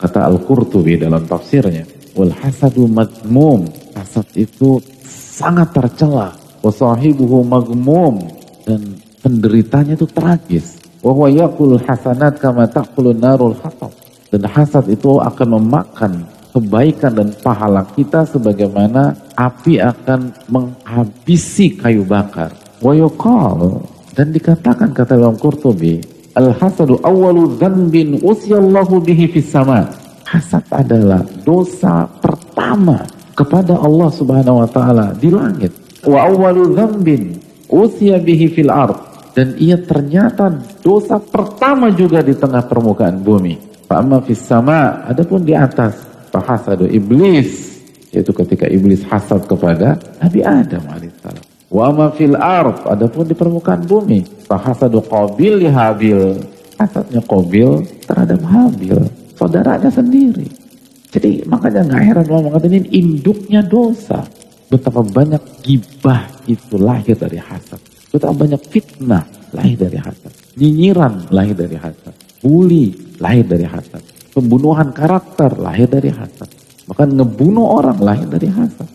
Kata Al-Qurtubi dalam tafsirnya, wal hasadu madmum. Hasad itu sangat tercela. Wasahibuhu magmum dan penderitanya itu tragis. Wa huwa yakul hasanat kama ta'kulun narul hatab. Dan hasad itu akan memakan kebaikan dan pahala kita sebagaimana api akan menghabisi kayu bakar. Wa dan dikatakan kata Imam Qurtubi, al-hasadu awwalu dzambin usyallahu bihi fis sama. Hasad adalah dosa pertama kepada Allah Subhanahu wa taala di langit. Wa awwalu dzambin usya bihi fil ard. Dan ia ternyata dosa pertama juga di tengah permukaan bumi. Fa'amma fis sama, adapun di atas, fahasadu iblis, yaitu ketika iblis hasad kepada Nabi Adam alaihissalam. Wa amma fil ard, adapun di permukaan bumi, fahasadu qabil li habil. Hasadnya qabil terhadap habil, saudaranya sendiri. Jadi makanya nggak heran Allah mengatakan ini induknya dosa. Betapa banyak gibah itu lahir dari hasad. Betapa banyak fitnah lahir dari hasad. Nyinyiran lahir dari hasad bully lahir dari hasad. Pembunuhan karakter lahir dari hasad. Bahkan ngebunuh orang lahir dari hasad.